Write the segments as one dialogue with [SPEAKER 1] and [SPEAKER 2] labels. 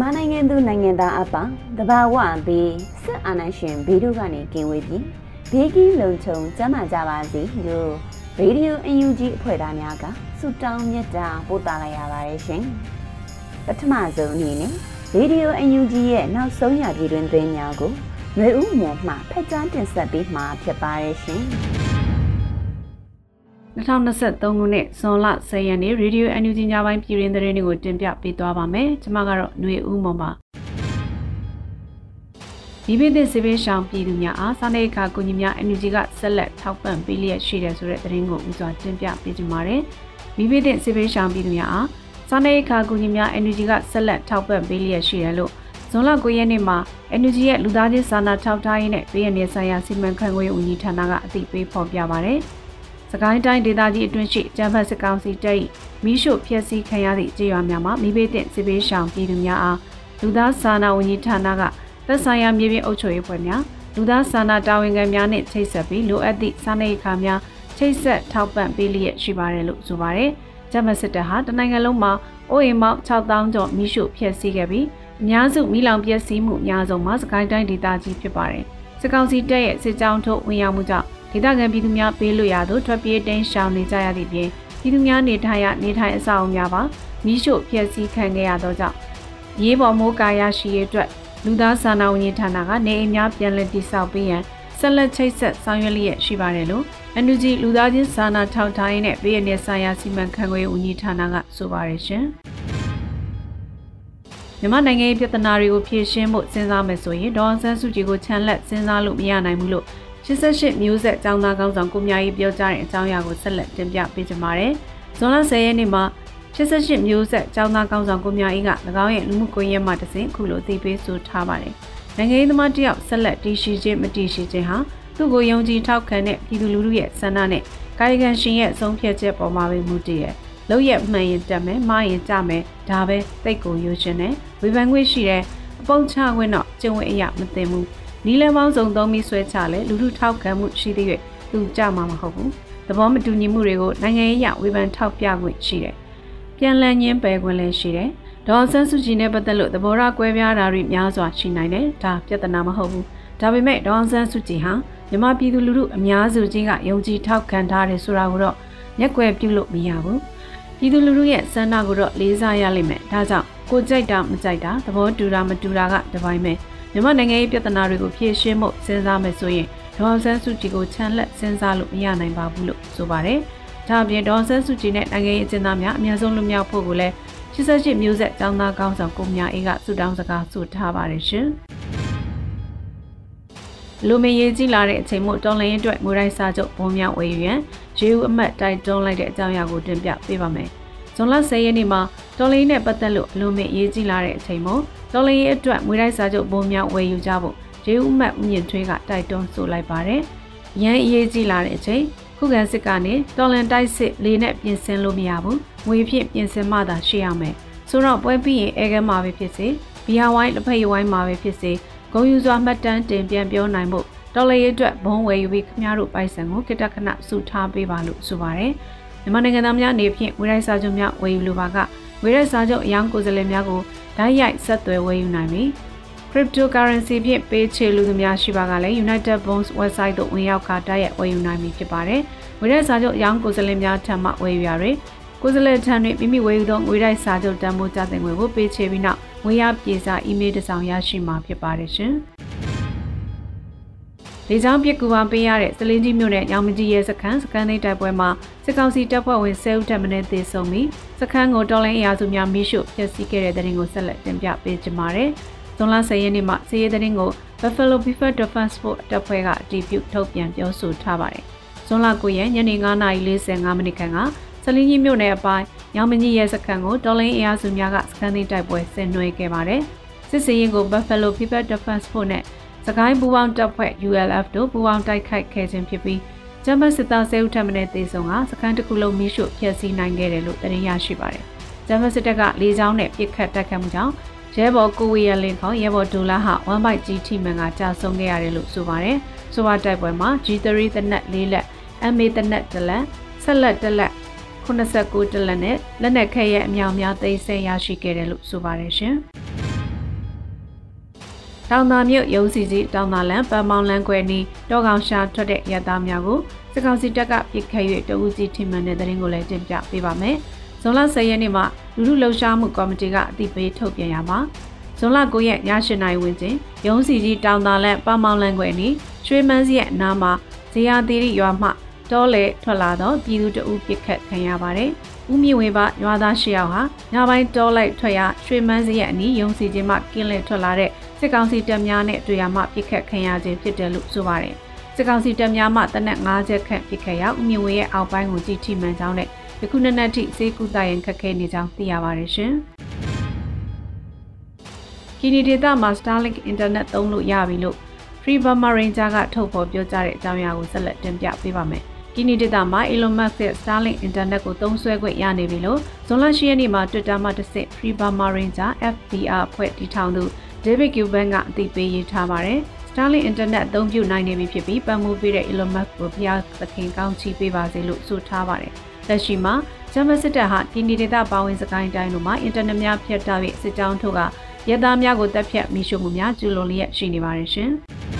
[SPEAKER 1] မြန်မာနိုင်ငံသူနိုင်ငံသားအပေါင်းတဘာဝဘေးစစ်အာဏာရှင်ဘေးတို့ကနေကင်းဝေးပြီးဘေးကင်းလုံခြုံကျန်းမာကြပါစေလို့ရေဒီယိုအန်ယူဂျီအဖွဲ့သားများကဆုတောင်းမြတ်တာပို့သလိုက်ရပါတယ်ရှင်ပထမဆုံးအနေနဲ့ရေဒီယိုအန်ယူဂျီရဲ့နောက်ဆုံးရပြည်တွင်သွင်းများကိုရွေဦးမော်မှဖက်ကြားတင်ဆက်ပေးမှာဖြစ်ပါတယ်ရှင်
[SPEAKER 2] 2023ခုနှစ်ဇွန်လ10ရက်နေ့ရေဒီယို NUG ညပိုင်းပြည်ရင်းသတင်းတွေကိုတင်ပြပေးသွားပါမယ်။ကျွန်မကတော့ຫນွေဦးမော်ပါ။ဒီပြည်သစ်စေဘေးရှောင်ပြည်သူများအားစာနေအခါကုညီများ NUG ကဆက်လက်ထောက်ပံ့ပေးလျက်ရှိတယ်ဆိုတဲ့သတင်းကိုဦးစွာတင်ပြပေးကြပါမယ်။ဒီပြည်သစ်စေဘေးရှောင်ပြည်သူများအားစာနေအခါကုညီများ NUG ကဆက်လက်ထောက်ပံ့ပေးလျက်ရှိတယ်လို့ဇွန်လ9ရက်နေ့မှာ NUG ရဲ့လူသားချင်းစာနာထောက်ထားရေးနဲ့ပြည်내ဆိုင်ရာစီမံခန့်ခွဲဦးကြီးဌာနကအသိပေးဖော်ပြပါရတယ်။ စကိုင်းတိုင်းဒေသကြီးအတွင်းရှိကျန်းဖတ်စစ်ကောင်စီတပ်၏မိရှုဖျက်ဆီးခံရသည့်ကြေးရွာများမှာမိဘတဲ့စစ်ပေးရှောင်ပြည်သူများအားလူသားစာနာဝန်ကြီးဌာနကသက်ဆိုင်ရာမြေပြင်အုပ်ချုပ်ရေးဖွဲ့များလူသားစာနာတာဝန်ခံများနှင့်ချိတ်ဆက်ပြီးလိုအပ်သည့်စာနယ်ခါများချိတ်ဆက်ထောက်ပံ့ပေးလျက်ရှိပါတယ်လို့ဆိုပါတယ်။ကျန်းဖတ်စစ်တပ်ဟာတနိုင်ငံလုံးမှာအိုးအိမ်ပေါင်း6000ကျော်မိရှုဖျက်ဆီးခဲ့ပြီးအများစုမိလောင်ပျက်စီးမှုအများဆုံးမှာစကိုင်းတိုင်းဒေသကြီးဖြစ်ပါတယ်။စစ်ကောင်စီတပ်ရဲ့စစ်ကြောင်းထုတ်ဝင်ရောက်မှုကြောင့် ဒေသခံပြည်သူများပေးလွှတ်ရသို့ထွက်ပြေးတိမ်းရှောင်နေကြရသည့်ပြင်ပြည်သူများနေထိုင်ရနေထိုင်အဆောက်အဦများပါမိရှို့ဖျက်ဆီးခံခဲ့ရသောကြောင့်ရေးပေါ်မိုးကာရရှိရေးအတွက်လူသားစာနာဝန်ကြီးဌာနကနေအိမ်များပြန်လည်တည်ဆောက်ပေးရန်ဆက်လက်ချိတ်ဆက်ဆောင်ရွက်လျက်ရှိပါတယ်လို့ NUG လူသားချင်းစာနာထောက်ထားရေးနဲ့ပြည်내ဆိုင်ရာစီမံခန့်ခွဲရေးဝန်ကြီးဌာနကဆိုပါတယ်ရှင်မြန်မာနိုင်ငံရဲ့ပြည်ထနာတွေကိုဖြေရှင်းဖို့စဉ်းစားမယ်ဆိုရင်ဒေါ်ဆန်းစုကြည်ကိုချန်လက်စဉ်းစားလို့မရနိုင်ဘူးလို့ 88မျိုးဆက်ចောင်းသားကောင်းဆောင်ကိုမြကြီးပြောကြားတဲ့အကြောင်းအရာကိုဆက်လက်တင်ပြပေးကြပါမယ်။ဇွန်လ10ရက်နေ့မှာ88မျိုးဆက်ចောင်းသားကောင်းဆောင်ကိုမြကြီးက၎င်းရဲ့လူမှုကွန်ရက်မှာတစဉ်အခုလိုသိပေးဆိုထားပါတယ်။နိုင်ငံရေးသမားတယောက်ဆက်လက်တည်ရှိခြင်းမတည်ရှိခြင်းဟာသူ့ကိုယုံကြည်ထောက်ခံတဲ့ပြည်သူလူထုရဲ့ဆန္ဒနဲ့ကာယကံရှင်ရဲ့ဆုံးဖြတ်ချက်ပေါ်မှာပဲမူတည်ရဲ့လောက်ရမှန်ရင်တက်မယ်မှားရင်ကြမယ်ဒါပဲတိတ်ကိုယူရှင်နဲ့ဝေဖန်ခွင့်ရှိတဲ့အပုံချခွင့်တော့ကျုံဝဲအရာမသိဘူး နီလန်ပေါင်းစုံသုံးပြီးဆွဲချလဲလူထုထောက်ခံမှုရှိသေး၍သူကြမှာမဟုတ်ဘူးသဘောမတူညီမှုတွေကိုနိုင်ငံရေးအဝေဖန်ထောက်ပြခွင့်ရှိတယ်ပြန်လည်ညင်းပယ်ခွင့်လည်းရှိတယ်ဒေါ်ဆန်းစုကြည်နဲ့ပတ်သက်လို့သဘောထားကွဲပြားတာတွေများစွာရှိနိုင်တယ်ဒါပြဿနာမဟုတ်ဘူးဒါပေမဲ့ဒေါ်ဆန်းစုကြည်ဟာမြမပြည်သူလူထုအများစုကြီးကယုံကြည်ထောက်ခံထားတယ်ဆိုတာကိုတော့မျက်ကွယ်ပြုလို့မရဘူးပြည်သူလူထုရဲ့စန္ဒကိုတော့လေးစားရလိမ့်မယ်ဒါကြောင့်ကိုကြိုက်တာမကြိုက်တာသဘောတူတာမတူတာကတပိုင်းပဲ မြန်မာနိုင်ငံရေးပြဿနာတွေကိုဖြေရှင်းဖို့စဉ်းစားမယ်ဆိုရင်ဒေါ်ဆန်းစုကြည်ကိုချန်လက်စဉ်းစားလို့မရနိုင်ပါဘူးလို့ဆိုပါတယ်။ဒါအပြင်ဒေါ်ဆန်းစုကြည်နဲ့နိုင်ငံရေးအကျဉ်းသားများအများဆုံးလွတ်မြောက်ဖို့ကိုလည်း88မျိုးဆက်ចောင်းသားကောင်းဆောင်ကိုမြအေးကဆုတောင်းစကားဆိုထားပါတယ်ရှင်။လူမရေးကြီးလာတဲ့အချိန်မို့တော်လရင်အတွက်ငွေရိုက်စာချုပ်ဘုံမြောက်ဝေယူရန်ရေဦးအမတ်တိုက်တွန်းလိုက်တဲ့အကြောင်းအရာကိုတင်ပြပေးပါမယ်။ဇွန်လ10ရက်နေ့မှာ တော်လရင်နဲ့ပတ်သက်လို့လူမရေးကြီးလာတဲ့အချိန်မို့တော်လရင်အတွက်မွေးတိုက်စာချုပ်ပုံများဝယ်ယူကြဖို့ရေဦးမှတ်ဦးမြင့်ထွေးကတိုက်တွန်းဆိုလိုက်ပါတယ်။ရန်အရေးကြီးလာတဲ့အချိန်ခုခံစစ်ကနေတော်လန်တိုက်စစ်လေးနဲ့ပြင်ဆင်လို့မရဘူး။ငွေဖြင့်ပြင်ဆင်မှသာရှိရမယ်။ဆိုတော့ပွဲပြီးရင်အဲကမှာပဲဖြစ်စေဘီယာဝိုင်းလက်ဖက်ရဝိုင်းမှာပဲဖြစ်စေဂုံယူစွာမှတ်တမ်းတင်ပြန်ပြောနိုင်ဖို့တော်လရင်အတွက်ဘုံဝယ်ယူပြီးခမားတို့ပိုက်ဆံကိုကိတခဏစုထားပေးပါလို့ဆိုပါတယ်။မြန်မာနိုင်ငံသားများအနေဖြင့်ဝေရိုက်စာချုပ်များဝယ်ယူလိုပါက ဝေရိုက်စာချုပ်အယောင်ကိုယ်စားလှယ်များကိုဓာတ်ရိုက်ဆက်သွယ်ဝယ်ယူနိုင်ပြီ။ cryptocurrency ဖြင့်ပေးချေလူသူများရှိပါကလည်း United Bonds website သို့ဝင်ရောက်ခါဓာတ်ရိုက်ဝယ်ယူနိုင်ပြီဖြစ်ပါတယ်။ဝယ်တဲ့စာချုပ်အယောင်ကိုယ်စားလှယ်များထံမှဝယ်ယူရတွေကိုယ်စားလှယ်ထံတွင်မိမိဝယ်ယူသောငွေတိုက်စာချုပ်တန်ဖိုးကြတဲ့ငွေကိုပေးချေပြီးနောက်ငွေရပြေစာအီးမေးလ်တစ်စောင်ရရှိမှာဖြစ်ပါတယ်ရှင်။ လေကြောင်းပြစ်ကူပါပေးရတဲ့စလင်းကြီးမြို့နယ်ညောင်မကြီးရဲစခန်းစခန်းသိမ်းတိုက်ပွဲမှာစစ်ကောင်စီတပ်ဖွဲ့ဝင်10ဦးတပ်မင်းသေဆုံးပြီးစခန်းကိုတော်လိုင်းအရာစုများမိရှုဖျက်ဆီးခဲ့တဲ့တဲ့ရင်ကိုဆက်လက်တင်ပြပေးကြပါမယ်။ဇွန်လ10ရက်နေ့မှာစီးရဲတဲ့ရင်ကို Buffalo Beaver Defense Force တပ်ဖွဲ့ကအတည်ပြုထုတ်ပြန်ပြောဆိုထားပါတယ်။ဇွန်လ9ရက်ညနေ9:45မိနစ်ခန့်ကစလင်းကြီးမြို့နယ်အပိုင်းညောင်မကြီးရဲစခန်းကိုတော်လိုင်းအရာစုများကစခန်းသိမ်းတိုက်ပွဲဆင်နွှဲခဲ့ပါတယ်။စစ်စင်ရင်ကို Buffalo Beaver Defense Force နဲ့စ ကိုင်းပူပေါင်းတပ်ဖွဲ့ ULF တို့ပူပေါင်းတိုက်ခိုက်ခဲ့ခြင်းဖြစ်ပြီးဂျမတ်စစ်သားဆဲဦးထပ်မံတေဆုံးကစခန်းတစ်ခုလုံးမိရှုဖျက်ဆီးနိုင်ခဲ့တယ်လို့သတင်းရရှိပါတယ်။ဂျမတ်စစ်တပ်ကလေကြောင်းနဲ့ပစ်ခတ်တိုက်ခတ်မှုကြောင့်ရဲဘော်ကိုဝီယလင်ခေါရဲဘော်ဒူလာဟာ1 byte ကြီးထိမှန်ကကြာဆုံးခဲ့ရတယ်လို့ဆိုပါတယ်။ဆိုပါတိုက်ပွဲမှာ G3 တနက်၄လက် MA တနက်တလက်ဆက်လက်တလက်89တလက်နဲ့လက်နက်ခဲရဲ့အမြောင်များသိမ်းဆည်းရရှိခဲ့တယ်လို့ဆိုပါတယ်ရှင်။ တောင်သာမြို့ရုံးစီကြီးတောင်သာလန်ပန်းမောင်းလန်ခွဲနီးတောကောင်ရှာထွက်တဲ့ရသားများကိုစစ်ကောင်စီတပ်ကပစ်ခတ်၍တဦးစီထိမှန်တဲ့တဲ့ရင်ကိုလည်းတင်ပြပေးပါမယ်။ဇွန်လ10ရက်နေ့မှာလူလူလှုပ်ရှားမှုကော်မတီကအသိပေးထုတ်ပြန်ရမှာဇွန်လ9ရက်ည8နာရီဝန်းကျင်ရုံးစီကြီးတောင်သာလန်ပန်းမောင်းလန်ခွဲနီးရွှေမန်းစီရဲ့အနားမှာဇေယျသီရိရွာမှတောလေထွက်လာသောပြည်သူတအုပ်ပစ်ခတ်ခံရပါတယ်။ ဦးမြင့်ဝေပါရွာသား၈ယောက်ဟာညပိုင်းတောလိုက်ထွက်ရရွှေမန်းစီရဲ့အနီးရုံးစီချင်းမှကင်းလည်ထွက်လာတဲ့စစ်ကောင်စီတပ်များနဲ့တွေ့ရမှပြစ်ခတ်ခံရခြင်းဖြစ်တယ်လို့ဆိုပါတယ်။စစ်ကောင်စီတပ်များမှတနက်၅ချက်ခန့်ပြစ်ခတ်ရောက်ဦးမြင့်ဝေရဲ့အောက်ပိုင်းကိုကြည့်ထိမှန်ကြောင်းနဲ့ယခုနှစ်နှစ်ထိစေကူတာရင်ခက်ခဲနေကြောင်းသိရပါတယ်ရှင်။ကီနီဒေတာမှာ Starlink Internet သုံးလို့ရပြီလို့ Free Burma Ranger ကထုတ်ဖော်ပြောကြားတဲ့အကြောင်းအရာကိုဆက်လက်တင်ပြပေးပါမယ်။ ကီနီဒေတာမှာ Elon Musk ရဲ့ Starlink Internet ကိုသုံးစွဲခွင့်ရနေပြီလို့ဇွန်လ10ရက်နေ့မှာ Twitter မှာတစ်ဆင့် Free Burma Ranger FBR ဖွဲ့တည်ထောင်သူ David Cuban ကအသိပေးရေးထားပါတယ်။ Starlink Internet အသုံးပြုနိုင်နေပြီဖြစ်ပြီးပတ်မှုပေးတဲ့ Elon Musk ကိုဖျားသခင်ကောင်းချီးပေးပါစေလို့ဆိုထားပါတယ်။လက်ရှိမှာဂျမစစ်တပ်ဟာဒီနေဒေသပါဝင်စကိုင်းတိုင်းတို့မှာအင်တာနက်များဖြတ်တောက်၍စစ်ကြောင်းထုတ်ကရဲသားများကိုတပ်ဖြတ်မိရှုမှုများကျူးလွန်လျက်ရှိနေပါတယ်ရှင်။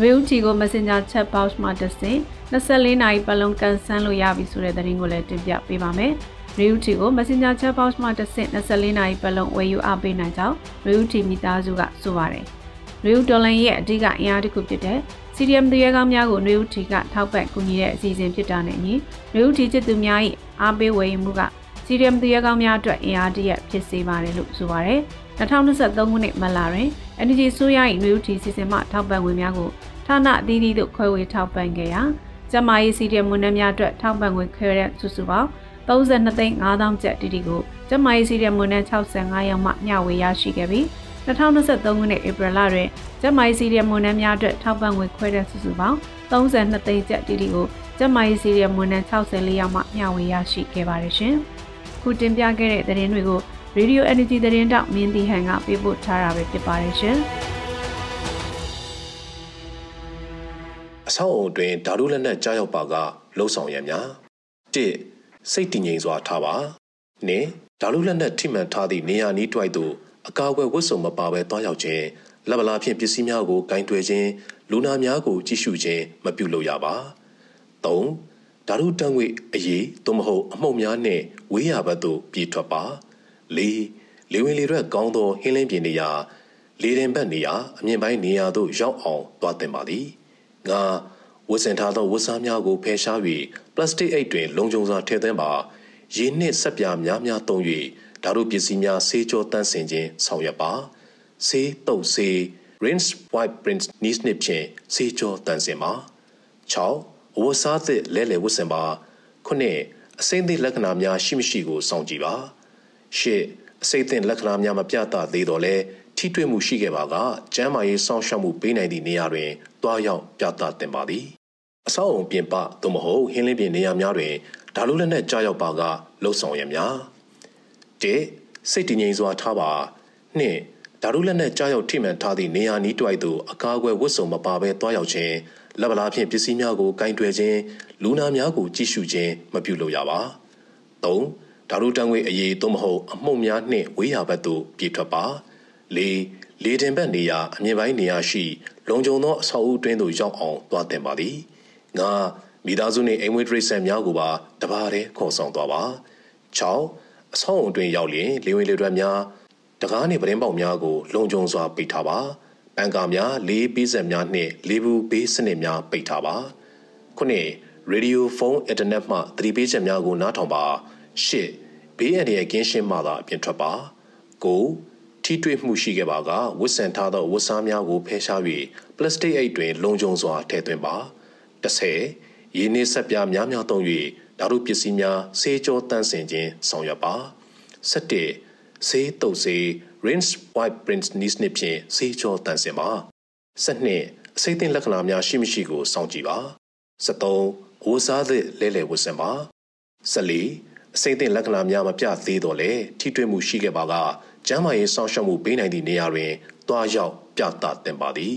[SPEAKER 2] ဝေဦးတီကို Messenger Chat Box မှာတက်စဉ်24နာရီပတ်လုံးကန်ဆန်းလို့ရပြီဆိုတဲ့သတင်းကိုလည်းတင်ပြပေးပါမယ်။ Ryuti ကို Messenger Chat Box မှာတက်ဆင့်24နာရီပတ်လုံးဝယ်ယူအားပေးနိုင်ကြောင်း Ryuti မိသားစုကဆိုပါတယ်။ Ryu ဒေါ်လာရဲ့အဓိကအင်အားတစ်ခုဖြစ်တဲ့ CDM တရေကောင်းများကို Ryuti ကထောက်ပံ့ကူညီတဲ့အစီအစဉ်ဖြစ်တာနဲ့အညီ Ryuti ချစ်သူများ၏အားပေးဝယ်ယူမှုက CDM တရေကောင်းများအတွက်အင်အားတရက်ဖြစ်စေပါတယ်လို့ဆိုပါတယ်။ 2023ခုနှစ်မလတွင် Energy ဆိုရ၏ Ryuti စီစဉ်မှထောက်ပံ့ငွေများကိုဌာနအသီးသီးတို့ခွဲဝေထောက်ပံ့ခဲ့ရာကျမရေး CDM ဝန်ထမ်းများအတွက်ထောက်ပံ့ငွေခွဲတဲ့စုစုပေါင်း32သိန်း5000ကျပ်တိတိကိုကျမရေးစီတဲ့မွန်နဲ့65ရောက်မှမျှဝေရရှိခဲ့ပြီး2023ခုနှစ်ဧပြီလတွင်ကျမရေးစီတဲ့မွန်နဲ့များအတွက်ထောက်ပံ့ငွေခွဲတဲ့စုစုပေါင်း32သိန်းကျပ်တိတိကိုကျမရေးစီတဲ့မွန်နဲ့64ရောက်မှမျှဝေရရှိခဲ့ပါတယ်ရှင်။ခုတင်ပြခဲ့တဲ့သတင်းတွေကို Radio Energy သတင်းတောက်မင်းတီဟန်ကပေးပို့ထားတာပဲဖြစ်ပါတယ်ရှင်။
[SPEAKER 3] အဆောက်အုံတွင်ဓာတုလက်နက်ကြားရောက်ပါကလှုပ်ဆောင်ရများ၁စိတ်တည်ငြိမ်စွာထားပါနှင့်ဓာတုလက်နက်ထိမှန်ထားသည့်နေရာနီးတွိုက်သို့အကာအကွယ်ဝတ်စုံမပါဘဲတွားရောက်ခြင်းလက်ဗလာဖြင့်ပစ္စည်းများကိုကင်တွယ်ခြင်းလူနာများကိုကြည့်ရှုခြင်းမပြုလုပ်ရပါ၃ဓာတုတံငွေအရေးသို့မဟုတ်အမှုန့်များနှင့်ဝေးရဘက်သို့ပြေးထွက်ပါ ၄လေဝင်လေရွက်ကောင်းသောဟင်းလင်းပြင်နေရာလေရင်ဘက်နေရာအမြင့်ပိုင်းနေရာသို့ရောက်အောင်သွားတင်ပါသည်ငါဝတ်ဆင်ထားသောဝတ်စားများကိုဖယ်ရှား၍ပလတ်စတစ်အိတ်တွင် လုံခြုံစွာထည့်သွင်းပါရေနှင့်ဆက်ပြားများများသုံး၍ဓာတုပစ္စည်းများဆေးကြောတန့်စင်ခြင်းဆောင်ရွက်ပါဆေးတုပ်ဆေး rinse wipe rinse နီးစနစ်ဖြင့်ဆေးကြောတန့်စင်ပါ6အဝတ်စားသစ်လဲလှယ်ဝတ်ဆင်ပါ9အစိမ့်သည့်လက္ခဏာများရှိမရှိကိုစောင့်ကြည့်ပါ 10အစိမ့်သင့်လက္ခဏာများမပြသသေးတော့လဲထိတွေ့မှုရှိခဲ့ပါကကျန်းမာရေးစောင့်ရှောက်မှုပေးနိုင်သည့်နေရာတွင်တွားရောက်ပြသတင်ပါသည်အဆောက်အုံပြင်ပသို့မဟုတ်ဟင်းလင်းပြင်နေရာများတွင်ဓာလုလက်နက်ကြားရောက်ပါကလှုပ်ဆောင်ရများ၁စိတ်တည်ငြိမ်စွာထားပါ၂ဓာတုလက်နက်ကြားရောက်ထိမှန်ထားသည့်နေရာနီးတွိုက်သို့အကာအကွယ်ဝတ်စုံမပါဘဲတွားရောက်ခြင်းလက်ဗလာဖြင့်ပစ္စည်းများကိုကင်တွယ်ခြင်းလူနာများကိုကြည့်ရှုခြင်းမပြုလုပ်ရပါ၃ ဓာတုတံငွေအရေးသို့မဟုတ်အမှုန့်များနှင့်ဝေးရာဘက်သို့ပြေးထွက်ပါ၄လေတင်ဘက်နေရာအမြင့်ပိုင်းနေရာရှိ လုံခြုံသောအဆောက်အဦတွင်းသို့ရောက်အောင်သွားတင်ပါသည်ငါမိသားစုနှင့်အိမ်မွေးတရိษံများကိုပါတပါးတည်းခေါ်ဆောင်သွားပါ6အဆောက်အုံတွင်ရောက်လျင်လေဝင်လေထွက်များတကားနှင့်ပရင်းပေါက်များကိုလုံခြုံစွာပိတ်ထားပါပန်ကာများလေးပေးဆက်များနှင့်လေးဘူးပေးစနစ်များပိတ်ထားပါခုနှစ်ရေဒီယိုဖုန်းအင်တာနက်မှသတိပေးချက်များကိုနားထောင်ပါ ၈ဘေးအန္တရာယ်ကင်းရှင်းမှသာအပြင်ထွက်ပါ၉ထိတွေ့မှုရှိခဲ့ပါကဝတ်ဆင်ထားသောဝတ်စားများကိုဖယ်ရှား၍ပလတ်စတစ်အိတ်တွင် လုံခြုံစွာထည့်သွင်းပါ10ရေနည်းဆက်ပြားများများသုံး၍ဓာတုပစ္စည်းများဆေးကြောတန့်စင်ခြင်းဆောင်ရွက်ပါ17ဆေးတုပ်ဆေး rinse wipe rinse နည်းစနစ်ဖြင့်ဆေးကြောတန့်စင်ပါ12အစိမ့်သိလက္ခဏာများရှိမရှိကိုစောင့်ကြည့်ပါ73ဝစားသည့်လဲလှယ်ဝတ်ဆင်ပါ14 အစိမ့်သိလက္ခဏာများမပြသေးတော့လေထိတွေ့မှုရှိခဲ့ပါကကျန်းမာရေးစောင့်ရှောက်မှုပေးနိုင်သည့်နေရာတွင်တွားရောက်ပြသတင်ပါသည်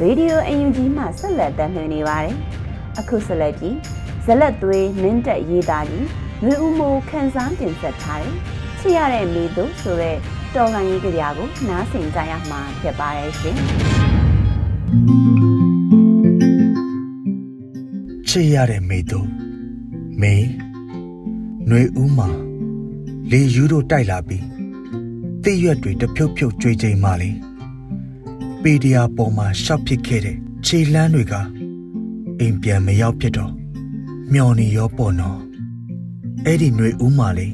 [SPEAKER 1] ရေဒီယိုအယူကြီးမှဆက်လက်တင်ပြနေပါတယ်။အခုဆက်လက်ပြီးဇလက်သွေးမင်းတက်ရေးသားပြီးຫນွေဦးမိုးခန်းစားတင်ဆက်ထားတယ်။ချစ်ရတဲ့မိသူဆိုတဲ့တော်လိုင်းရေးကြရာကိုနားဆင်ကြရမှာဖြစ်ပါတယ်ရှင်။
[SPEAKER 4] ချစ်ရတဲ့မိတို့မိနှွေဦးမှာလေယူတို့တိုက်လာပြီးတိရွက်တွေတဖြုတ်ဖြုတ်ကြွေချိန်မှလေပေတရာပေါ်မှာရှောက်ဖြစ်ခဲ့တဲ့ခြေလမ်းတွေကအိမ်ပြန်မရောက်ဖြစ်တော့မျော်နေရောပေါ့နော်အဲ့ဒီနှွေဦးမှာလေ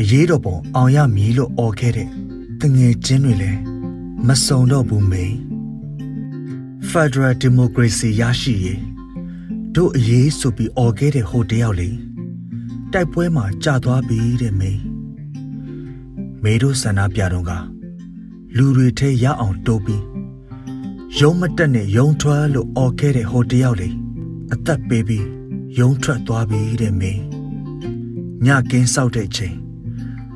[SPEAKER 4] အရေးတော်ပုံအောင်ရမည်လို့អော်ခဲ့တဲ့တငယ်ချင်းတွေလည်းမစုံတော့ဘူးမိန်း Federal Democracy ရရှိရေးတို့အရေးဆိုပြီးអော်ခဲ့တဲ့ဟိုတယောက်လေတိုက်ပွဲမှာကြာသွားပြီတဲ့မိန်မေတို့ဆန္ဒပြတော့ကလူတွေထဲရအောင်တိုးပြီးရုံးမတက်နဲ့ရုံးထွက်လို့អော်ခဲ့တဲ့ဟိုတယောက်လေအသက်ပေးပြီးရုံးထွက်သွားပြီတဲ့မိန်ညကင်းဆောက်တဲ့ချိန်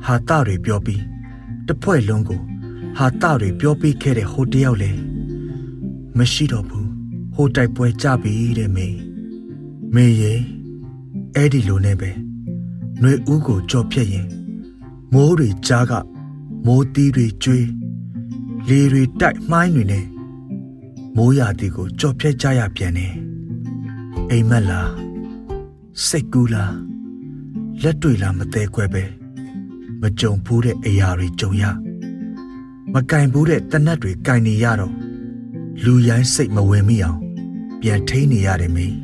[SPEAKER 4] ဟာတတွေပြောပြီးတဖွဲ့လုံးကိုဟာတတွေပြောပြီးခဲ့တဲ့ဟိုတယောက်လေ မရှိတော့ဘူးဟိုတိုက်ပွဲကြပြီတဲ့မိန်မေရေအဲ့ဒီလိုနဲ့ပဲနှွေဦးကိုကြော်ဖြတ်ရင်မိုးတွေကြားကမိုးသီးတွေကျွေးလေတွေတိုက်မှိုင်းတွေနဲ့မိုးရာသီကိုကြော်ဖြတ်ကြရပြန်တယ်အိမ်မက်လားစိတ်ကူးလားလက်တွေလားမသေးခွဲပဲမကြုံဘူးတဲ့အရာတွေကြုံရမကင်ဘူးတဲ့တနတ်တွေကင်နေရတော့ လူရိုင်းစိတ်မဝင်မိအောင်ပြန်ထိန်နေရတယ်မင်း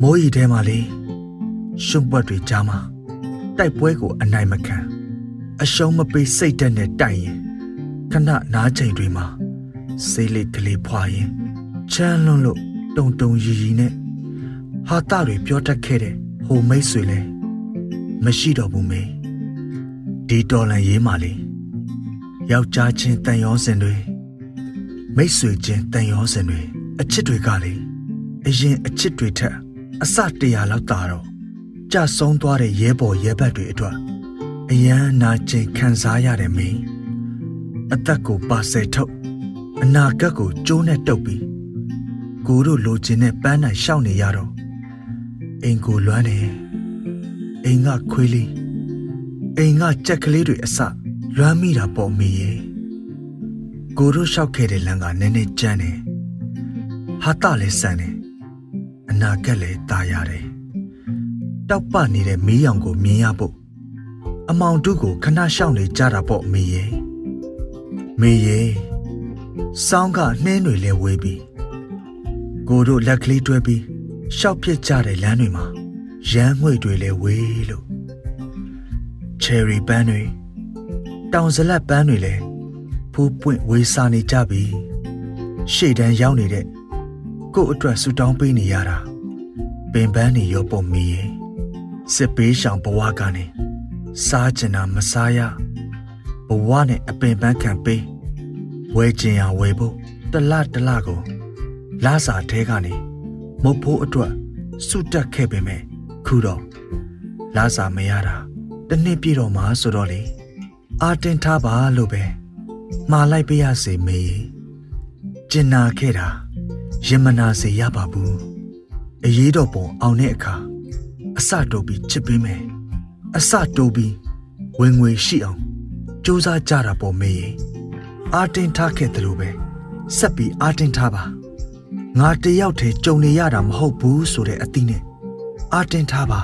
[SPEAKER 4] မိုးရီထဲမှာလေရှုံပွက်တွေကြားမှာတိုက်ပွဲကိုအနိုင်မခံအရှုံးမပေးစိတ်တက်နဲ့တိုက်ရင်ခဏနားချိန်တွေမှာစေးလေးကလေးဖွာရင်ချမ်းလွန်းလို့တုံတုံရီရီနဲ့ဟာတတွေပြောတတ်ခဲ့တဲ့ဟိုမိတ်ဆွေလဲမရှိတော့ဘူးမေဒီတော်လန်ရေးမှလေယောက်ျားချင်းတန်ရောစင်တွေ မိတ်ဆွေချင်းတန်ရောစင်တွေအချစ်တွေကလေအရင်အချစ်တွေထက်အစတရာလောက်တာတော့ကြဆုံးသွားတဲ့ရဲဘော်ရဲဘက်တွေအတွက်အယမ်းနာကျင်ခံစားရတယ်မင်းအသက်ကိုပါဆယ်ထုတ်အနာဂတ်ကိုကျိုးနဲ့တုပ်ပြီးကိုတို့လိုချင်တဲ့ပန်းနိုင်ရှောက်နေရတော့အိမ်ကိုလွမ်းနေအိမ်ကခွေးလေးအိမ်ကကြက်ကလေးတွေအစလွမ်းမိတာပေါ့မိရဲ့ ကိုတို့လျှောက်ခဲ့တဲ့လမ်းကနည်းနည်းကျန်းတယ်ဟာတလည်းဆန်တယ်အနာဂတ်လည်းตายရတယ်တောက်ပနေတဲ့မီးရောင်ကိုမြင်ရဖို့အမောင်တုကိုခဏရှောင်နေကြတာပေါ့မေရဲ့မေရဲ့စောင်းကနှင်းတွေလဲဝေးပြီးကိုတို့လက်ကလေးတွဲပြီးရှောက်ပြစ်ကြတဲ့လမ်းတွေမှာရမ်းငွေတွေလဲဝေးလို့ချယ်ရီပန်းတွေတောင်ဇလက်ပန်းတွေလဲ ဖူးပွင့်ဝေးစားနေကြပြီရှေ့တန်းရောက်နေတဲ့ကို့အတွက်ဆူတောင်းပေးနေရတာပင်ပန်းနေရောပုံမီရဲ့စစ်ပေးရှောင်ဘဝကနေစားကျင်တာမစားရဘဝနဲ့အပင်ပန်းခံပေးဝဲကျင်ရဝဲဖို့တလတလကိုလာစာထဲကနေမုတ်ဖိုးအတွက်စုတက်ခဲ့ပေမဲ့ခုတော့လာစာမရတာတနှစ်ပြည့်တော့မှဆိုတော့လေအာတင်ထားပါလို့ပဲ မှားလိုက်ပြရစေမေကျင်နာခဲ့တာရင်မနာစေရပါဘူးအရေးတော်ပုံအောင်တဲ့အခါအစတိုးပြီးချစ်ပေးမယ်အစတိုးပြီးဝင်ငွေရှိအောင်စူးစမ်းကြတာပေါ့မေးအာတင်ထားခဲ့တယ်လို့ပဲဆက်ပြီးအာတင်ထားပါငါတယောက်တည်းကြုံနေရတာမဟုတ်ဘူးဆိုတဲ့အသီးနဲ့အာတင်ထားပါ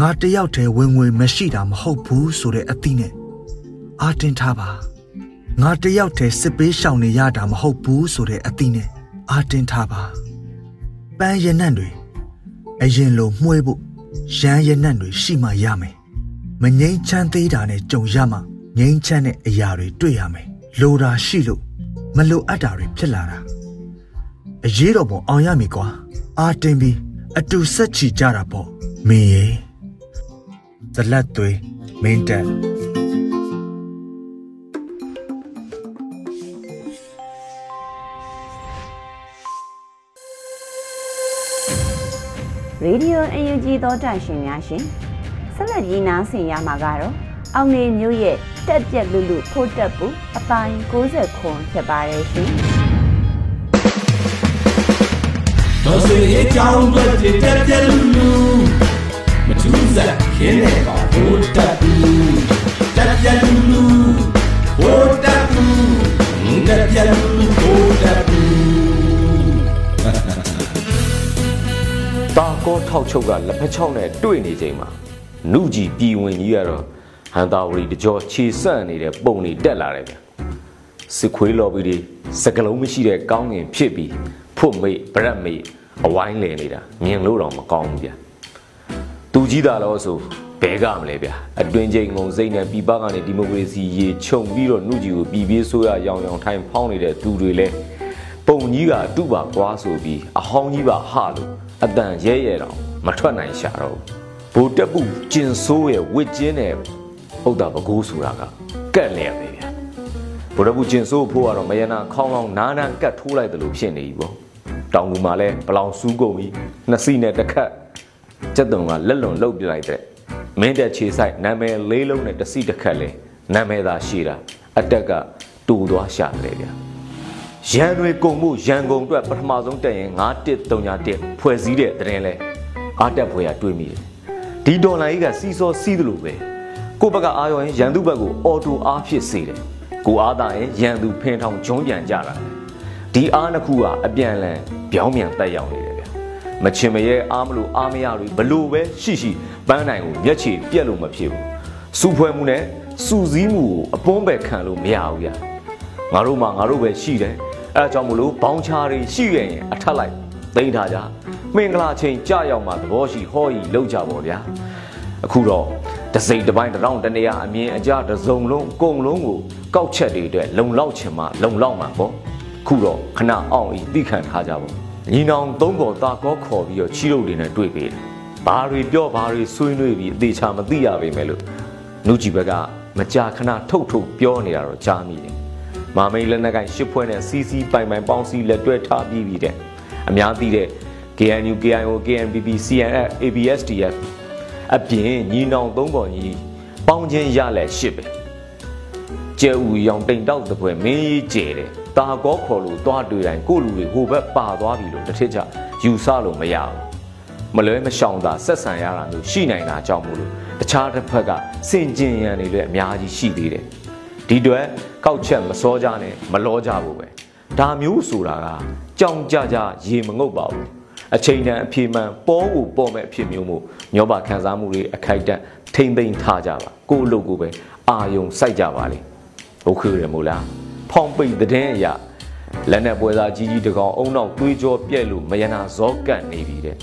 [SPEAKER 4] ငါတယောက်တည်းဝင်ဝင်မရှိတာမဟုတ်ဘူးဆိုတဲ့အသီးနဲ့အာတင်ထားပါ ငါတယောက်တည်းစစ်ပေးရှောင်နေရတာမဟုတ်ဘူးဆိုတဲ့အသီးနဲ့အာတင်ထားပါပန်းရနံ့တွေအရင်လိုမှွေးဖို့ရမ်းရနံ့တွေရှိမှရမယ်မငိမ့်ချမ်းသေးတာနဲ့ကြုံရမှငိမ့်ချမ်းတဲ့အရာတွေတွေ့ရမယ်လိုတာရှိလို့မလိုအပ်တာတွေဖြစ်လာတာအရေးတော်ပုံအောင်ရမည်ကွာအာတင်ပြီးအတူဆက်ချီကြတာပေါ့မင်းရေဇလက်သွေးမင်းတက်
[SPEAKER 1] ရေဒီယိုအယူကြီးသောတာရှင်များရှင်ဆက်လက်ကြီးနားဆင်ရမှာကတော့အောင်နေမျိုးရဲ့တက်ပြက်လူလူဖို့တက်ပူအပိုင်း60ခွန်ဖြစ်ပါတယ်ရှင်
[SPEAKER 5] တော်စေအကြောင်းအတွက်တည်တက်တဲ့လူလူမထူးစားခင်းနေပါဘိုးတက်ဘူးတက်တဲ့လူလူဘိုးတက်ဘူးတက်တဲ့လူလူ တာကော
[SPEAKER 6] ထောက်ချုပ်ကလက်ဖက်ချောင်းနဲ့တွေ့နေချိန်မှာနုကြီးပြည်ဝင်ကြီးကတော့ဟန်တာဝရီတကြောခြေဆန့်နေတဲ့ပုံတွေတက်လာတယ်ဗျစစ်ခွေးလော်ပြီးဒီစကလုံးမရှိတဲ့ကောင်းငင်ဖြစ်ပြီးဖွတ်မိတ်ဗရက်မိတ်အဝိုင်းလည်နေတာမြင်လို့တော့မကောင်းဘူးဗျသူကြီးတာလို့ဆိုဘဲကမလဲဗျအတွင်ချိန်ငုံစိတ်နဲ့ပြည်ပကနေဒီမိုကရေစီရေခြုံပြီးတော့နှုတ်ကြီးကိုပြည်ပြေးဆိုးရရောင်ရောင်ထိုင်ဖောင်းနေတဲ့သူတွေလဲပုံကြီးကတုပါကွာဆိုပြီးအဟောင်းကြီးပါဟလို့ အတန်ရဲရဲတော့မထွက်နိုင်ရှာတော့ဘူးဘိုးတက်ပူကျင်ဆိုးရဲ့ဝစ်ကျင်းနဲ့ဥဒ္ဒါပကူးဆိုတာကကက်လျက်ပဲဗျဘိုးတက်ပူကျင်ဆိုးဖို့ကတော့မယနာခေါင်းလောင်းနားနာကတ်ထိုးလိုက်တယ်လို့ဖြစ်နေပြီပေါ့တောင်ကူမှာလဲဘလောင်စူးကုန်ပြီးနှစ်စီးနဲ့တစ်ခတ်ကျက်တုံကလက်လွန်လှုပ်ပြလိုက်တဲ့မင်းတက်ခြေဆိုင်နာမည်လေးလုံးနဲ့တစ်စီးတစ်ခတ်လဲနာမည်သာရှိတာအတက်ကတူသွားရှာတယ်ဗျ ရန်တွေကုံမှုရန်ကုန်အတွက်ပထမဆုံးတက်ရင်9131ဖွဲ့စည်းတဲ့တဲ့ရင်လဲအားတက်ဖွဲ့ရတွေးမိတယ်ဒီဒေါ်လာကြီးကစီးစောစီးသလိုပဲကိုယ့်ဘက်ကအာရုံရင်ရန်သူဘက်ကိုအော်တိုအားဖြစ်စေတယ်ကိုအားသာရင်ရန်သူဖင်ထောင်ဂျုံးပြန်ကြတာဒီအားနှစ်ခုကအပြန်လန်ပြောင်းပြန်တက်ရောက်နေတယ်ဗျမချင်မရဲအားမလို့အားမရလို့ဘလို့ပဲရှိရှိပန်းနိုင်ကိုမျက်ခြေပြက်လို့မဖြစ်ဘူးစူဖွဲ့မှုနဲ့စူစည်းမှုကိုအပွန်းပဲခံလို့မရဘူးဗျငါတို့မှငါတို့ပဲရှိတယ် အဲဒါကြောင့်မလို့ဘောင်းချာတွေရှိရရင်အထက်လိုက်သိမ်းထားကြမင်္ဂလာချိန်ကြရောက်မှသဘောရှိဟောဤလောက်ကြပါဗျာအခုတော့တစိမ့်တစ်ပိုင်းတစ်တောင်းတနေရအမြင်အကြတစ်စုံလုံးအကုန်လုံးကိုကောက်ချက်တွေအတွက်လုံလောက်ချင်မှလုံလောက်မှာပေါ့ခုတော့ခဏအောင်ဤသိခံထားကြပါညီနောင်သုံးပေါ်တာကောခေါ်ပြီးတော့ချီးရုပ်တွေနဲ့တွေ့ပေးတယ်ဘာတွေပြောဘာတွေဆွေးနွေးပြီးအသေးချာမသိရပေမဲ့လို့နုကြည်ဘက်ကမကြာခဏထုတ်ထုတ်ပြောနေတာတော့ကြားမိတယ် မာမိတ်လက်နက်ကင်ရှစ်ဖွဲ့နဲ့စီစီပိုင်ပိုင်ပေါင်းစီလက်တွဲထားပြီးပြီတဲ့အများသိတဲ့ KNU KIO KNPP CNF ABSDF အပြင်ညီနောင်သုံးပေါ်ညီပေါင်းချင်းရလက်ရှစ်ပဲကျဲဦးရောင်တိမ်တောက်တဲ့ပွဲမင်းကြီးကျဲတယ်တာကောခေါ်လို့သွားတွေ့တိုင်းကိုလူတွေဟိုဘက်ပါသွားပြီလို့တစ်ထစ်ချယူဆလို့မရဘူးမလွဲမရှောင်သာဆက်ဆံရတာမျိုးရှိနိုင်တာကြောင့်မို့လို့တခြားတစ်ဖက်ကစင်ကျင်ရန်တွေလည်းအများကြီးရှိသေးတယ်ဒီအတွက် ကောက်ချက်မစောကြနဲ့မလောကြဘူးပဲဒါမျိုးဆိုတာကကြောင်ကြကြရေမငုတ်ပါဘူးအချိန်တန်အဖြေမှန်ပေါ်ကိုပေါ်မဲ့အဖြစ်မျိုးမို့မျောပါခံစားမှုတွေအခိုက်အတန့်ထိမ့်သိမ့်ထားကြပါကိုယ့်အလုပ်ကိုပဲအာယုံစိုက်ကြပါလေဟုတ်ခွေရမို့လားဖောင်ပိတ်တဲ့အရာလက်နဲ့ပွဲစားကြီးကြီးတကောင်အုံနောက်တွေးကြောပြက်လို့မယနာဇောကန့်နေပြီတဲ့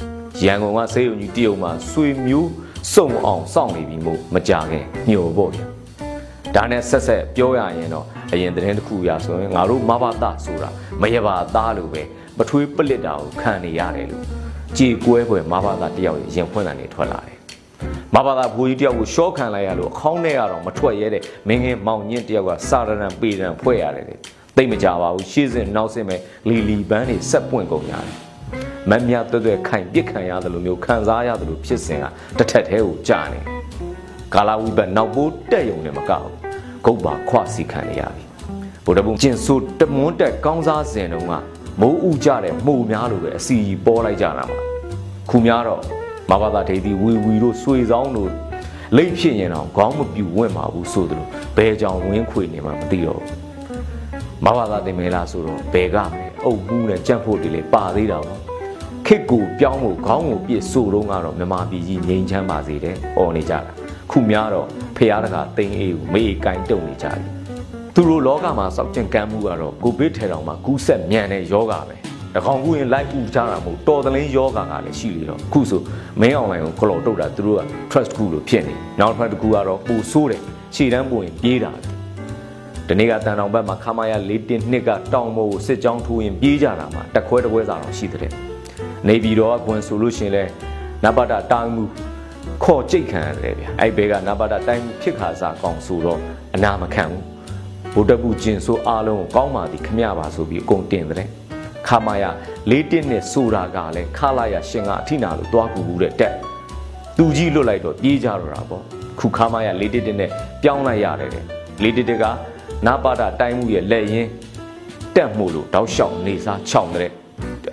[SPEAKER 6] ရန်ကုန်ကဆေးရုံကြီးတရုံမှာဆွေမျိုးစုံအောင်စောင့်နေပြီမို့မကြခင်ညှို့ပေါ့ဗျာ ဒါနဲ့ဆက်ဆက်ပြောရရင်တော့အရင်သတင်းတစ်ခုရဆိုရင်ငါတို့မဘာသာဆိုတာမရပါသားလို့ပဲပထွေးပလစ်တာကိုခံနေရတယ်လို့ကြေကွဲပွဲမဘာသာတယောက်ရင်ဖွင့်လာနေထွက်လာတယ်မဘာသာဘူကြီးတယောက်ကိုရှော့ခံလိုက်ရလို့အခေါင်းထဲကတော့မထွက်ရဲတဲ့မင်းငယ်မောင်ညင်းတယောက်ကစာရဏံပေရန်ဖွဲ့ရတယ်လေသိမကြပါဘူးရှေ့စဉ်နောက်စဉ်ပဲလီလီပန်းတွေဆက်ပွင့်ကုန်ရတယ်မမြတ်တွဲ့တွဲ့ခိုင်ပြစ်ခံရတယ်လို့မျိုးခံစားရတယ်လို့ဖြစ်စဉ်ကတစ်ထက်သေးကိုကြာနေကာလာဝိဘတ်နောက်ပိုးတက်ယုံနဲ့မကောက် ဂုတ်ပါခွစီခံရပြီဗုဒ္ဓဘုံကျင်ဆိုတမွန်းတက်ကောင်းစားစဉ်တုန်းကမိုးဥကြတဲ့မှုများလိုပဲအစီပေါ်လိုက်ကြတာမှာခုများတော့မဘာသာဒေသီဝီဝီတို့ဆွေဆောင်တို့လိတ်ဖြစ်ရင်တော့ခေါင်းမပြူဝင့်ပါဘူးဆိုသလိုဘယ်ကြောင်ဝင်းခွေနေမှမသိတော့ဘူးမဘာသာတင်မဲလားဆိုတော့ဘယ်ကမဲအုပ်မှုနဲ့ကြက်ဖို့တွေလေပါသေးတာပေါ့ခစ်ကိုပြောင်းဖို့ခေါင်းကိုပြစ်ဆိုတော့ကတော့မြမပြည်ကြီးငြိမ်းချမ်းပါစေတယ်။អော်နေကြတာ။ ခုများတော့ဖះတကာတိန်အေးကိုမေးကင်တုံနေကြတယ်။သူတို့လောကမှာစောက်ကျင်ကမ်းမှုကတော့ကိုဗစ်ထဲတောင်မှကူးဆက်မြန်တဲ့ယောဂပဲ။တကောင်ကူရင်လိုက်ဥကြတာမဟုတ်တော်တလင်းယောဂကလည်းရှိလေတော့ခုဆိုမင်းအွန်လိုင်းကိုကလော်တုတ်တာသူတို့က trust ကူလို့ဖြစ်နေ။နောက်တစ်ခါတကူကတော့ပူဆိုးတယ်။ခြေတန်းပို့ရင်ပြေးတာ။ဒီနေ့ကတန်တောင်ဘက်မှာခမာရ၄တင်းနှစ်ကတောင်မို့စစ်ကြောင်းထိုးရင်ပြေးကြတာမှာတခွဲတခွဲစာတော့ရှိတဲ့နေပြည်တော်ကကွန်ဆိုလို့ရှင်လဲနဘာတာတာမှု ခေါ်ကြိတ်ခံရတယ်ဗျအဲ့ဘဲကနဘာတာတိုင်းဖြစ်ခါစားကောင်ဆိုတော့အနာမခံဘူးဗုဒ္ဓဘူးကျင်ဆိုအားလုံးကိုကောင်းပါသည်ခမရပါဆိုပြီးအကုန်တင်တယ်ခါမရလေးတစ်နဲ့ဆိုတာကလည်းခလာရရှင်ကအထိနာလို့တွားကူဘူးတဲ့တက်သူကြီးလွတ်လိုက်တော့ပြေးကြတော့တာပေါ့ခုခါမရလေးတစ်နဲ့ပြောင်းလိုက်ရတယ်တဲ့လေးတစ်ကနဘာတာတိုင်းမှုရဲ့လက်ရင်းတက်မှုလို့တောက်လျှောက်နေစားခြောင်တဲ့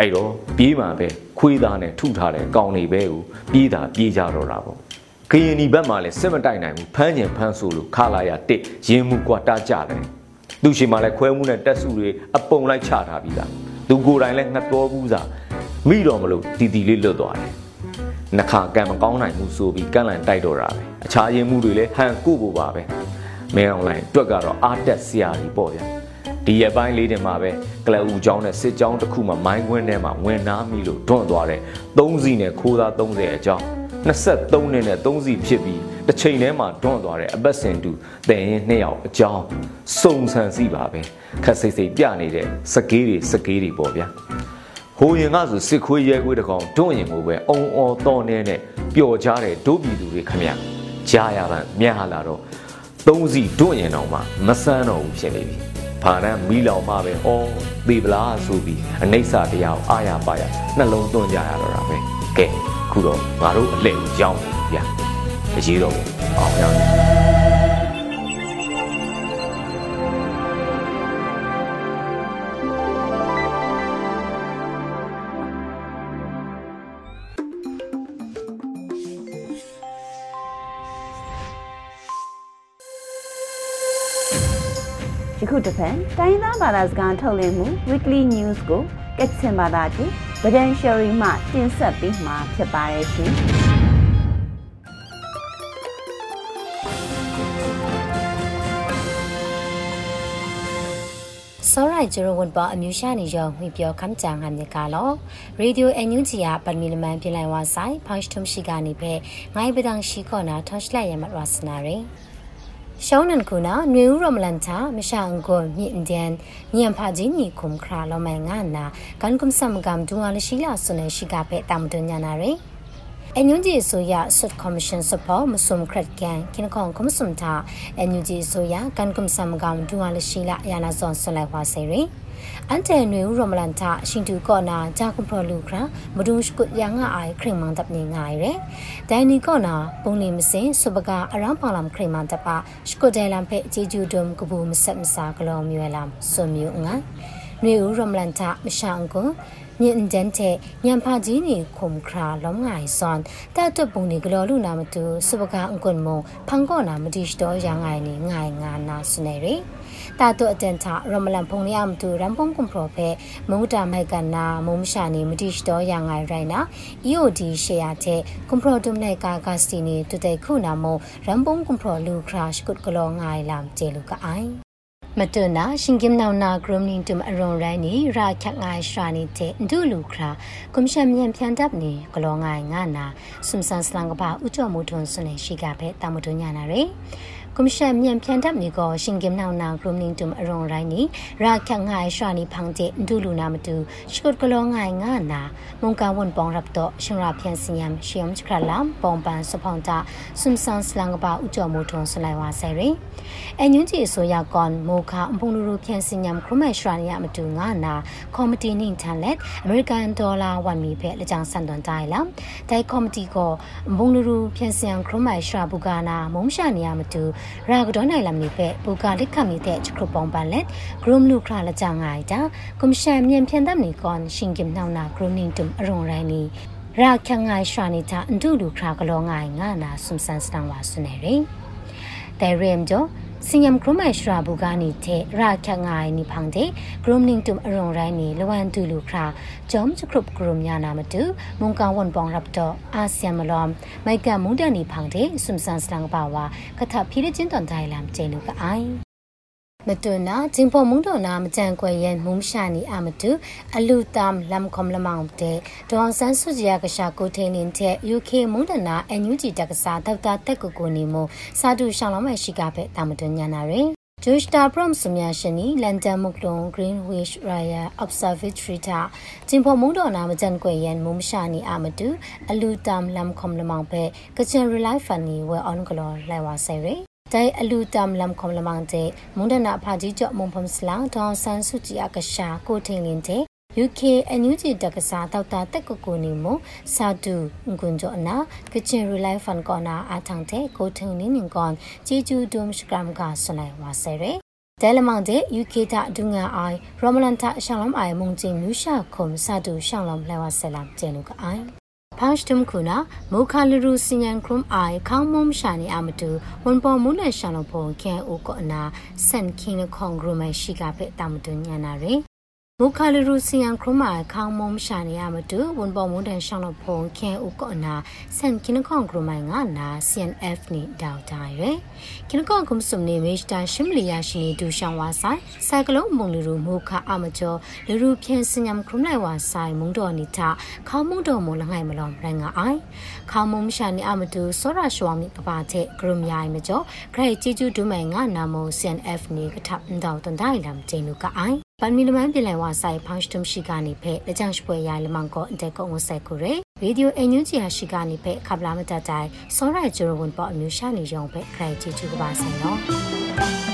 [SPEAKER 6] အဲ့တော့ပြေးမှပဲခွေးသားနဲ့ထုထားတဲ့ကောင်းနေပဲကိုပြေးတာပြေးကြတော့တာပေါ့ကရင်ဒီဘက်မှာလည်းစစ်မတိုက်နိုင်ဘူးဖမ်းကျင်ဖမ်းဆိုလို့ခလာရတစ်ရင်းမှုကွာတာကြတယ်သူရှိမှလည်းခွဲမှုနဲ့တက်စုတွေအပုံလိုက်ချထားပြီးသားသူကိုယ်တိုင်လည်းငတ်တော်ဘူးစားမိတော့မလို့တီတီလေးလွတ်သွားတယ်နှခါကံမကောင်းနိုင်ဘူးဆိုပြီးကန့်လန့်တိုက်တော့တာပဲအခြားရင်းမှုတွေလည်းဟန်ကိုဖို့ပါပဲမင်းအွန်လိုင်းတွက်ကတော့အားတက်စရာကြီးပေါ့ဗျာ ဒီရပိုင်းလေးတင်မှာပဲကလအူကျောင်းနဲ့စစ်ကျောင်းတစ်ခုမှာမိုင်းခွင်းထဲမှာဝင်နာမိလို့တွန့်သွားတဲ့3စီနဲ့ခိုးသား30အကြောင်း23နှစ်နဲ့3စီဖြစ်ပြီးတစ်ချိန်ထဲမှာတွန့်သွားတဲ့အပတ်စဉ်တူတန်ရင်နှစ်ယောက်အကြောင်းစုံဆန်စီပါပဲခက်စိတ်စိတ်ပြနေတဲ့စကေးတွေစကေးတွေပေါ့ဗျာဟိုရင်ကဆိုစစ်ခွေးရဲခွေးတကောင်တွန့်ရင်ကိုပဲအုံအော်တော်နေနဲ့ပျော်ကြတဲ့ဒုပြည်သူတွေခမကြားရပါမြတ်လာတော့သုံးစီတွန့်ရင်တော့မှမဆန်းတော့ဘူးဖြစ်နေပြီ ဖာရန်မီလောင်မှပဲဩသေပလားဆိုပြီးအနိစ္စတရားကိုအာရပါရနှလုံးသွင်းကြရတော့တာပဲကဲခုတော့ငါတို့အလှည့်ကိုရောက်နေဗျာအရေးတော့အောင်ရ
[SPEAKER 1] ယ ခုတစ်ဖက်တိုင်းသားဘာသာစကားထုတ်လွှင့်မှု Weekly News ကိုကက်ချင်ဘာသာဖြင့်ဗဒန်ရှယ်ရီမှတင်ဆက်ပေးမှာဖြစ်ပါတယ်ရှင်။
[SPEAKER 7] စောရိုင်ဂျရိုဝန်ပါအမျိုးရှာနေရောငွေပြောခမ်းကြံဟမ်နေကလောရေဒီယိုအန်ယူဂျီယာပတ်မီလမန်ပြလိုက်ဝါဆိုင်ဖောင်းထုံရှိကနေပဲငိုင်းပဒန်ရှိခေါနာထောင်းရှလိုက်ရမတ်ဝါစနာရယ် ရှောင်းနန်ခုနာနွေဦးရမလန်ချာမရှာအန်ကိုမြင့်ဒန်ညံဖာဂျင်းနီခုံခရာလောမိုင်ငါနာကန်ကုမ်ဆမ်ဂမ်ဒူဝါလရှိလာဆွနေရှိကပဲတမ်ဒွန်ညာနာရယ်အန်ယူဂျီဆိုရဆွတ်ကော်မရှင်စပေါ်မစုံခရက်ကန်ကင်ကောင်ကမစုံတာအန်ယူဂျီဆိုရကန်ကုမ်ဆမ်ဂမ်ဒူဝါလရှိလာယာနာဇွန်ဆွလိုက်ဝါစေရယ် အန်တဲနွေဦးရမလန်တာရှင်တူကောနာဂျာကွန်ပရလူခရာမဒုရှကုယာငါအိုင်ခရင်မန်တပ်နေငိုင်ရဲဒိုင်နီကောနာပုံနေမစင်စပကအရန်ပါလမ်ခရင်မန်တပ်ပါရှကုဒဲလမ်ဖဲအကြီးကျူဒုံကဘူမဆက်မစာကလောမြွေလမ်ဆွမြူငါနွေဦးရမလန်တာမရှောင်းကိုမြင့်ဒန်တဲ့ညံဖာကြီးနေခုံခရာလုံးငိုင်ဆွန်တဲ့တွပုံနေဂလောလူနာမတူစပကအကွန်မဖန်ကောနာမတိစတော်ရငိုင်နေငိုင်ငါနာစနေရီ တာတုအတန်တာရမလန်ဖုန်ရမတူရမ်ပုံကွန်ပရိုဖဲမုံတာမိုက်ကနာမုံမရှာနေမတိစတော်ရငိုင်ရိုင်နာ EOD ရှေယာတဲ့ကွန်ပရိုဒုံနေကာဂတ်စတီနေတူတဲ့ခုနာမရမ်ပုံကွန်ပရိုလူခရာရှ်ကုတ်ကလောငိုင်လမ်ကျေလူကအိုင်မတနာရှင်ကင်နောင်နာဂရုမနင်းတုမအရွန်ရိုင်းနီရာချက်ငိုင်းရှာနေတဲ့ဒူလူခရာကွန်ရှင်မြန်ဖြန်တပ်နေဂလောငိုင်းငါနာဆွမ်ဆန်စလန်ကပါဥကြောမှုထွန်းစွနေရှိကပဲတာမတွညာနာရယ် ကွန်ရှင်မြန်ဖြန်တပ်နေကိုရှင်ကင်နောင်နာဂရုမနင်းတုမအရွန်ရိုင်းနီရာချက်ငိုင်းရှာနေဖန်တဲ့ဒူလူနာမတူရှုတ်ဂလောငိုင်းငါနာမုန်ကဝန်ပေါင်ရပ်တော့ရှင်ရာဖြန်စင်ယမ်ရှီယမ်ချခရလမ်ပုံပန်စဖောင်တာဆွမ်ဆန်စလန်ကပါဥကြောမှုထွန်းဆွလိုက်ဝါဆယ်ရယ်အညွန့်ကြီးဆိုရကွန်မိုခအပုံလူလူဖြန်စင်ညမ်ခရမရှရာနီယမတူငါနာကော်မတီနင်းထန်လက်အမေရိကန်ဒေါ်လာ1မီဖက်လက်ချောင်းဆန်တွန်တိုင်းလာဒိုင်ကော်မတီကိုအပုံလူလူဖြန်စင်ခရမရှရာဘူကာနာမုံရှာနီယမတူရာဂဒေါနိုင်လမ်နီဖက်ဘူကာလက်ခမီတဲ့ချခရပုံပန်လက်ဂရုမလူခရာလက်ချောင်းငိုင်တာကွန်ရှင်မြန်ဖြန်တပ်နီကွန်ရှင်ကင်နောင်နာဂရုနင်းတုံအရွန်ရိုင်းနီရာခငိုင်ရှာနီတာအန်တူလူခရာကလောငိုင်ငါနာဆွမ်ဆန်စတန်ဝါဆွနေရီတဲရီမ်ဂျိုစင်ယမ်ခရမရှရာဘူဂာ နီတဲ့ရာခငိုင်နီဖန်တဲ့ဂရုမနင်းတုံအရုံရိုင်းနီလဝန်တူလူခရာဂျ ோம் ချခရုပဂရုမြာနာမတူမုန်ကန်ဝန်ပောင်ရပ်တော့အာဆီယံ မလောမိုက်ကမုန်တန်နီဖန်တဲ့ဆွမ်ဆန်စတန်ပါဝါကထဖိရချင်းတန်တိုင်လမ်ကျဲလူကအိုင်မတွနာဂျင်ဖို့မုံတော်နာမကြံကွယ်ရဲ့မုံရှာနီအမတူအလူတမ်လမ်ခုံလမောင်တဲ့ဒေါန်ဆန်းစုကြည်ကရှာကိုထိန်နေတဲ့ UK မုံဒနာအန်ယူဂျီတက္ကစာဒေါက်တာတက်ကိုကိုနီမိုစာတူရှောင်းလောမရှိကပဲတာမတွညာနာရယ် Joshta Prom Sumyashini London Muklong Greenwich Raya Observatory တာဂျင်ဖို့မုံတော်နာမကြံကွယ်ရဲ့မုံရှာနီအမတူအလူတမ်လမ်ခုံလမောင်ပဲကချင် Relife Fund ဝဲ on ကလောလိုက်ဝါဆယ်ရ ယ်တိုင်အလူတမ်လမ်ခုံလမန်တဲ့မွန်ဒနာဖာကြီးကျော်မွန်ဖမ်စလောင်းဒေါန်ဆန်စုကြည်အကရှာကိုထိန်လင်းတဲ့ UK အန်ယူဂျီတက္ကစာတောက်တာတက်ကိုကိုနေမစာဒူငွန်ဂျောနာကချင်ရီလိုက်ဖန်ကောနာအထန်တဲ့ကိုထုံနေနင်ကွန်ဂျီဂျူဒုံစကရမ်ကဆလိုက်ဝါဆဲရဲတဲလမောင်တဲ့ UK တာဒုငါအိုင်ရမလန်တာရှောင်းလုံးအိုင်မုံချင်းမြူရှာခုံစာဒူရှောင်းလုံးလဲဝါဆဲလာကျဲလူကအိုင်ဖောင်းစတုမ်ခုနာမိုခါလူရူစညန်ခရုမ်အိုင် ခေါင်းမုံရှာနေအမတူဝန်ပေါ်မူလက်ရှာလုံးပုံခဲအိုကောနာစန်ခင်းခေါင်ဂရမရှိကဖဲတာ မတူညာနာရယ်မုခါလရူစီယန်ခရမခေါင်မုံရှာနေရမတူဝန်ပေါ်မွန်တန်ရှောင်းတော့ဖုံခဲဥကောနာဆန်ကင်းခေါင်ဂရမိုင်ငါနာ CNF နေဒေါက်တာရယ်ကင်းခေါင်ကုမ်စုံနေမေစတာရှမ်လီယာရှိနေဒူရှောင်းဝါဆိုင်စိုက်ကလုံးမုံလူရူမုခအမကျော်လူရူဖြန်စညမ်ခရမလိုက်ဝါဆိုင်မုံတော်နီတာခေါမုံတော်မလငိုင်မလောရန်ငါအိုင်ခေါမုံရှာနေအမတူစောရရှွာမီကပါတဲ့ဂရမယိုင်မကျော်ဂရိတ်ជីကျူဒူမိုင်ငါနာမို CNF နေကထပ်န်ဒေါက်တန်တိုင်းလမ်ကျင်းလူကအိုင် ပန်မီလမန်ပြည်လည်ဝါဆိုင်ဖောင်းစတုံရှိကနေဖဲလက်ချောင်ရှပွဲရလမန်ကောအန်တဲကောဝဆက်ကိုရရေဒီယိုအန်ယူဂျီဟာရှိကနေဖဲခပ်လာမတတိုင်စောရိုင်ဂျိုရဝန်ပေါ်အမျိုးရှာနေရောဖဲခရိုင်ချီချူကပါဆိုင်နော်
[SPEAKER 8] နေ့